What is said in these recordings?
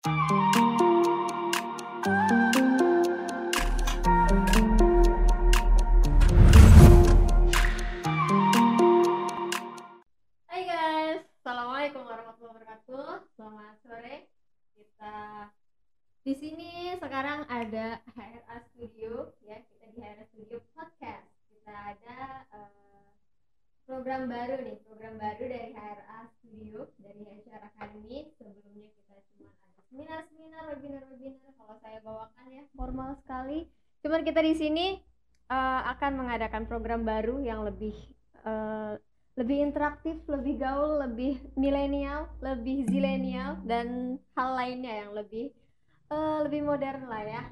Hai guys, Assalamualaikum warahmatullahi wabarakatuh. Selamat sore. Kita di sini sekarang ada HRA Studio ya, kita di HRA Studio Podcast. Kita ada eh, program baru nih, program baru dari HRA Studio dari HR Academy. Sebelumnya kita cuma ada seminar-seminar, webinar-webinar. Kalau saya bawakan ya formal sekali. Cuman kita di sini eh, akan mengadakan program baru yang lebih eh, lebih interaktif, lebih gaul, lebih milenial, lebih zilenial dan hal lainnya yang lebih eh, lebih modern lah ya.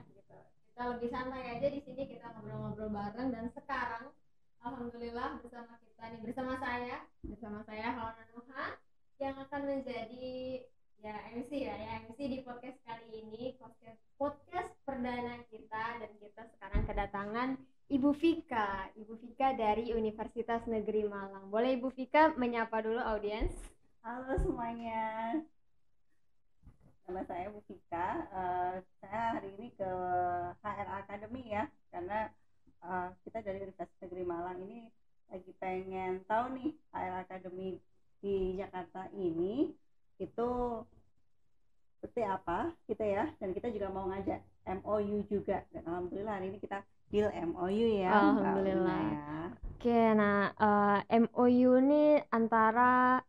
Kita lebih santai aja di sini kita ngobrol-ngobrol bareng dan sekarang alhamdulillah bersama kita nih bersama saya, bersama saya Hawana Nuha yang akan menjadi ya MC ya, ya MC di podcast kali ini podcast podcast perdana kita dan kita sekarang kedatangan Ibu Vika, Ibu Vika dari Universitas Negeri Malang. Boleh Ibu Vika menyapa dulu audiens? Halo semuanya, nama saya Bu Vika. Eh, saya hari ini ke HR Academy ya, karena eh, kita dari Universitas Negeri Malang ini lagi pengen tahu nih HR Academy di Jakarta ini itu seperti apa kita ya, dan kita juga mau ngajak MOU juga. Dan alhamdulillah hari ini kita deal MOU ya. Alhamdulillah. Ya. Oke, nah eh, MOU ini antara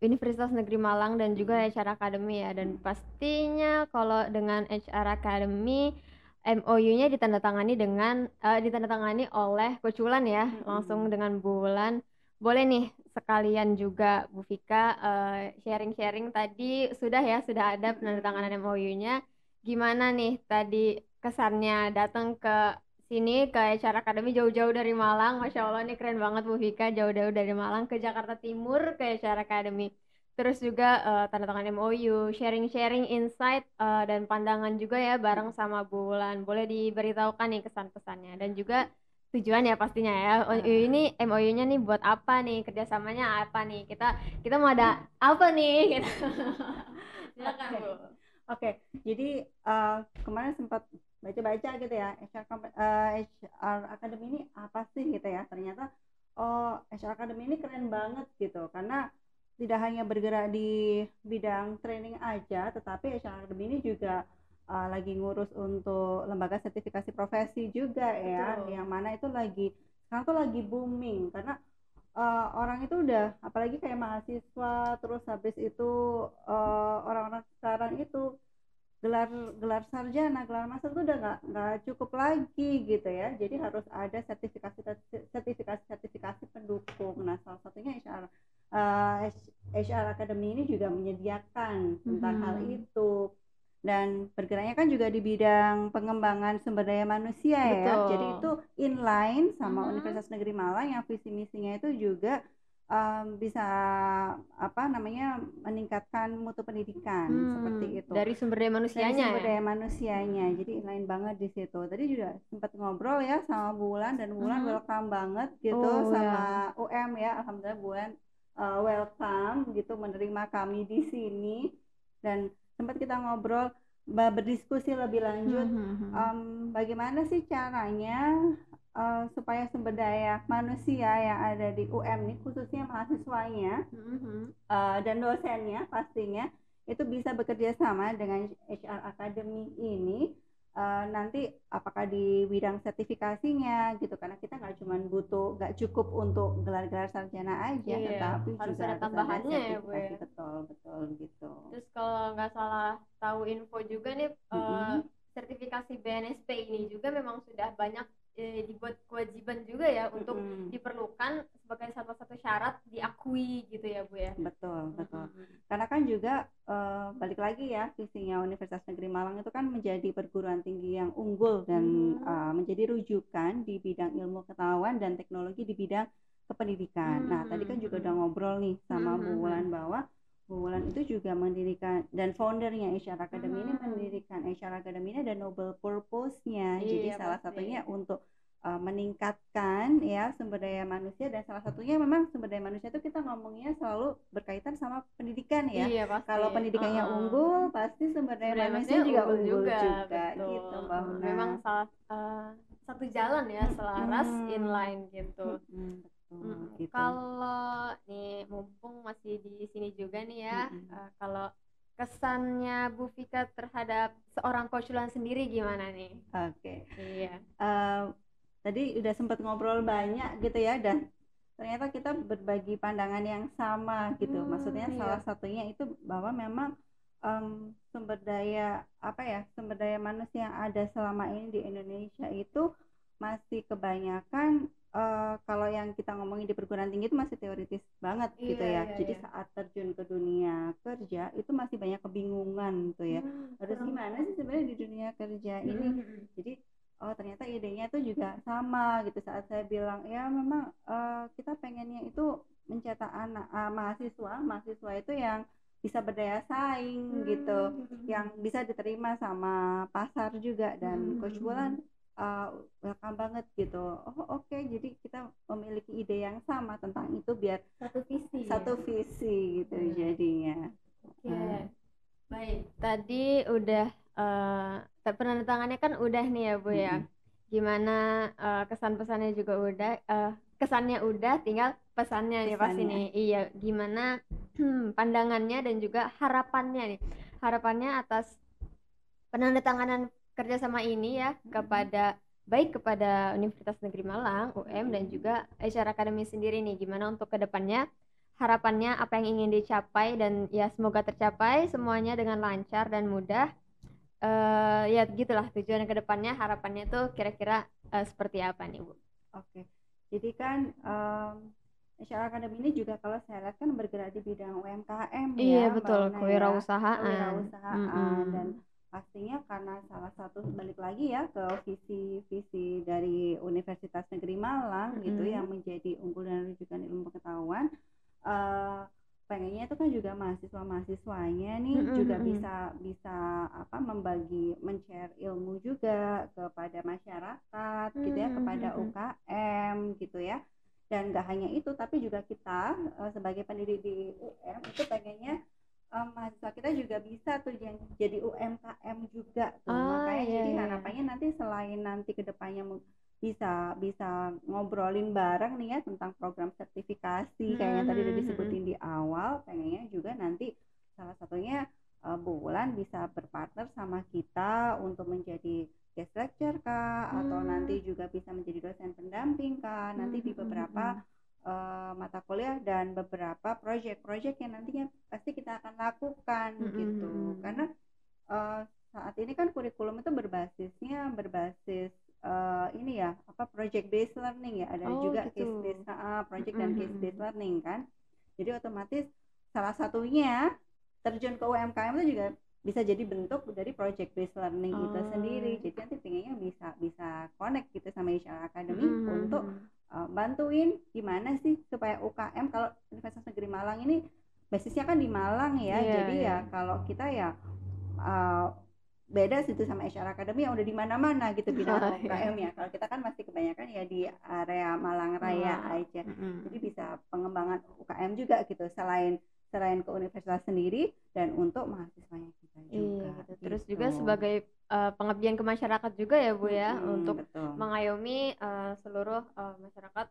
Universitas Negeri Malang dan juga HR Academy ya dan pastinya kalau dengan HR Academy MOU-nya ditandatangani dengan eh, ditandatangani oleh Coach Wulan ya Mm-mm. langsung dengan Bu Wulan boleh nih sekalian juga Bu Vika eh, sharing-sharing tadi sudah ya sudah ada penandatanganan MOU-nya gimana nih tadi kesannya datang ke sini ke HR Academy jauh-jauh dari Malang. Masya Allah nih keren banget Bu Vika. Jauh-jauh dari Malang ke Jakarta Timur ke HR Academy terus juga eh, tanda tangan MOU sharing-sharing insight eh, dan pandangan juga ya bareng sama Bu Wulan. Boleh diberitahukan nih kesan-pesannya dan juga tujuan ya pastinya ya. MOU ini MOU-nya nih buat apa nih? Kerjasamanya apa nih? Kita kita mau ada apa nih? Gitu. silakan Bu. Oke, jadi eh, kemarin sempat baca-baca gitu ya, HR, eh, HR Academy ini apa sih gitu ya? Ternyata oh HR Academy ini keren banget gitu, karena tidak hanya bergerak di bidang training aja, tetapi HR Academy ini juga eh, lagi ngurus untuk lembaga sertifikasi profesi juga ya, Betul. yang mana itu lagi sekarang tuh lagi booming karena eh, orang itu udah apalagi kayak mahasiswa terus habis itu eh, orang-orang sekarang itu gelar gelar sarjana gelar master itu udah nggak nggak cukup lagi gitu ya jadi harus ada sertifikasi sertifikasi sertifikasi pendukung nah salah satunya HR eh, HR Academy ini juga menyediakan tentang hal Mhm. itu dan bergeraknya kan juga di bidang pengembangan sumber daya manusia ya Betul. jadi itu inline sama Mhm. Universitas Negeri Malang yang visi misinya itu juga em, bisa apa namanya meningkatkan mutu pendidikan Hmm, seperti itu. dari sumber daya dari manusianya sumber ya? daya manusianya. Jadi inline banget di situ. Tadi juga sempat ngobrol ya sama Bu Wulan dan Bu Wulan Mhm. welcome banget gitu Oh, sama UM ya. Alhamdulillah Bu Wulan uh, welcome gitu menerima kami di sini. Dan sempat kita ngobrol berdiskusi lebih lanjut. Mhm. em, bagaimana sih caranya eh, supaya sumber daya manusia yang ada di UM ini khususnya mahasiswanya Mhm. eh, dan dosennya pastinya itu bisa bekerja sama dengan HR Academy ini eh, nanti apakah di bidang sertifikasinya gitu karena kita nggak cuma butuh nggak cukup untuk gelar-gelar sarjana aja Iya, tetapi harus juga ada harus tambahannya ya, Bu, ya. betul betul gitu Terus kalau nggak salah tahu info juga nih eh, Mhm. sertifikasi BNSP ini juga memang sudah banyak eh, dibuat kewajiban juga ya untuk Mm-mm. diperlukan sebagai salah satu syarat diakui gitu ya Bu ya. betul betul Mhm. karena kan juga eh, balik lagi ya visinya Universitas Negeri Malang itu kan menjadi perguruan tinggi yang unggul dan Hmm. eh, menjadi rujukan di bidang ilmu pengetahuan dan teknologi di bidang kependidikan. Nah, tadi kan juga udah ngobrol nih sama Hmm, Bu hmm, Wulan bahwa Wulan itu juga mendirikan dan foundernya HR Academy ini Hmm. mendirikan HR Academy ini ada noble purpose-nya. Jadi Iya, salah pasti. satunya untuk uh, meningkatkan ya sumber daya manusia dan salah satunya memang sumber daya manusia itu kita ngomongnya selalu berkaitan sama pendidikan ya. Iya, pasti. Kalau pendidikannya uh, unggul, pasti sumber daya sumber manusia juga unggul, juga, juga gitu, Mbak Memang salah uh, satu jalan ya, selaras hmm. inline gitu. Hmm, Hmm, gitu. Kalau nih mumpung masih di sini juga nih ya, hmm. uh, kalau kesannya Bu Vika terhadap seorang Luan sendiri gimana nih? Oke. Okay. Iya. Uh, tadi udah sempat ngobrol banyak gitu ya dan ternyata kita berbagi pandangan yang sama gitu. Hmm, Maksudnya iya. salah satunya itu bahwa memang um, sumber daya apa ya sumber daya manusia yang ada selama ini di Indonesia itu masih kebanyakan uh, kalau yang kita ngomongin di perguruan tinggi itu masih teoritis banget iya, gitu ya. Iya, Jadi iya. saat terjun ke dunia kerja itu masih banyak kebingungan tuh ya. Hmm, Harus gimana sih sebenarnya di dunia kerja hmm. ini? Jadi oh ternyata idenya itu juga sama gitu saat saya bilang ya memang uh, kita pengennya itu mencetak anak uh, mahasiswa mahasiswa itu yang bisa berdaya saing gitu, hmm. gitu yang bisa diterima sama pasar juga dan hmm. coach Bulan uh, welcome banget gitu oh oke okay. jadi kita memiliki ide yang sama tentang itu biar satu visi satu ya? visi gitu hmm. jadinya oke okay. uh. baik tadi udah uh, penandatangannya kan udah nih ya bu ya gimana uh, kesan pesannya juga udah uh, kesannya udah tinggal pesannya, pesannya nih pasti nih iya gimana hmm, pandangannya dan juga harapannya nih harapannya atas penandatanganan kerjasama ini ya kepada baik kepada Universitas Negeri Malang, UM dan juga HR Academy sendiri nih. Gimana untuk ke depannya harapannya apa yang ingin dicapai dan ya semoga tercapai semuanya dengan lancar dan mudah. Uh, ya gitulah tujuan ke depannya harapannya tuh kira-kira uh, seperti apa nih Bu? Oke, jadi kan um, HR Academy ini juga kalau saya lihat kan bergerak di bidang UMKM iya, ya, betul, kewirausahaan, kewirausahaan. Mm -hmm. dan pastinya karena salah satu balik lagi ya ke visi visi dari Universitas Negeri Malang mm-hmm. gitu yang menjadi unggul dan rujukan ilmu pengetahuan uh, pengennya itu kan juga mahasiswa mahasiswanya nih mm-hmm. juga bisa bisa apa membagi men-share ilmu juga kepada masyarakat mm-hmm. gitu ya kepada UKM gitu ya dan gak hanya itu tapi juga kita uh, sebagai pendidik di UM itu pengennya um, mahasiswa kita juga bisa tuh yang jadi UMKM juga tuh ah, makanya iya, jadi iya. harapannya nanti selain nanti ke depannya bisa bisa ngobrolin bareng nih ya tentang program sertifikasi hmm, kayak yang tadi udah hmm, disebutin hmm. di awal pengennya juga nanti salah satunya uh, bulan bisa berpartner sama kita untuk menjadi guest lecture kah hmm. atau nanti juga bisa menjadi dosen pendamping kah nanti di beberapa hmm uh, mata kuliah dan beberapa proyek-proyek yang nantinya pasti kita akan lakukan mm -hmm. gitu karena uh, saat ini kan kurikulum itu berbasisnya berbasis uh, ini ya apa project based learning ya ada oh, juga gitu. case based uh, project mm -hmm. dan case based learning kan jadi otomatis salah satunya terjun ke UMKM itu juga bisa jadi bentuk dari project based learning oh. itu sendiri jadi nanti pengennya bisa bisa connect gitu sama HR Academy mm -hmm. untuk bantuin gimana sih supaya UKM kalau Universitas Negeri Malang ini basisnya kan di Malang ya yeah, jadi yeah. ya kalau kita ya uh, beda situ sama HR Academy yang udah di mana-mana gitu bidang oh, UKM yeah. ya kalau kita kan masih kebanyakan ya di area Malang Raya oh. aja mm -hmm. jadi bisa pengembangan UKM juga gitu selain selain ke universitas sendiri dan untuk mahasiswanya kita iya, juga. Iya, gitu. Terus juga sebagai uh, pengabdian ke masyarakat juga ya Bu ya hmm, untuk betul. mengayomi uh, seluruh uh, masyarakat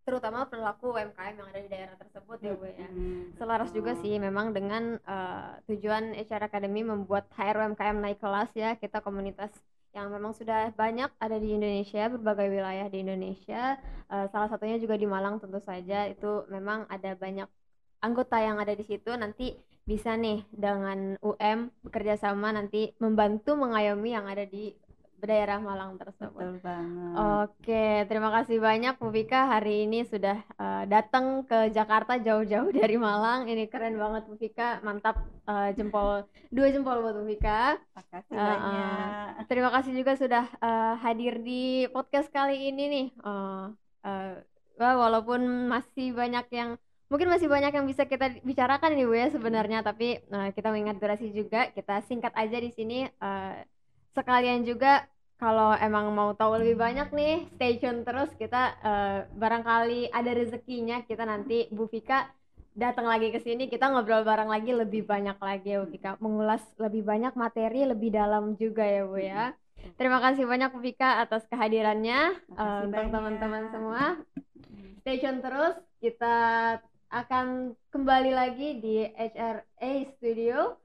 terutama pelaku UMKM yang ada di daerah tersebut ya Bu ya. Hmm, Selaras juga sih memang dengan uh, tujuan HR Academy membuat HR UMKM naik kelas ya kita komunitas yang memang sudah banyak ada di Indonesia berbagai wilayah di Indonesia uh, salah satunya juga di Malang tentu saja itu memang ada banyak anggota yang ada di situ nanti bisa nih dengan UM bekerja sama nanti membantu mengayomi yang ada di daerah Malang tersebut. Betul banget. Oke, terima kasih banyak Bu Vika hari ini sudah uh, datang ke Jakarta jauh-jauh dari Malang. Ini keren banget Bu Vika, mantap uh, jempol dua jempol buat Bu Vika. Makasih uh, banyak. Uh, terima kasih juga sudah uh, hadir di podcast kali ini nih. Uh, uh, walaupun masih banyak yang mungkin masih banyak yang bisa kita bicarakan ini Bu ya sebenarnya. Tapi uh, kita mengingat durasi juga. Kita singkat aja di sini. Uh, sekalian juga kalau emang mau tahu lebih banyak nih stay tune terus. Kita uh, barangkali ada rezekinya. Kita nanti Bu Vika datang lagi ke sini. Kita ngobrol bareng lagi lebih banyak lagi ya Bu Vika. Mengulas lebih banyak materi lebih dalam juga ya Bu ya. Terima kasih banyak Bu Vika atas kehadirannya. Uh, untuk teman-teman semua. Stay tune terus. Kita akan kembali lagi di HRA Studio.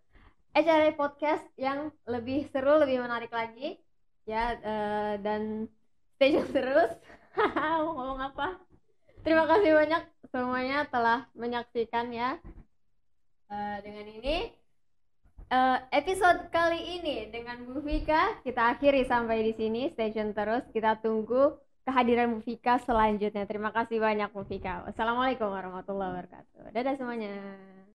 HRA Podcast yang lebih seru lebih menarik lagi. Ya uh, dan stay tune terus. Mau ngomong apa? Terima kasih banyak semuanya telah menyaksikan ya. Uh, dengan ini uh, episode kali ini dengan Bu Vika kita akhiri sampai di sini. Stay tune terus. Kita tunggu kehadiran Bu Vika selanjutnya. Terima kasih banyak Bu Vika wassalamualaikum warahmatullahi wabarakatuh. Dadah semuanya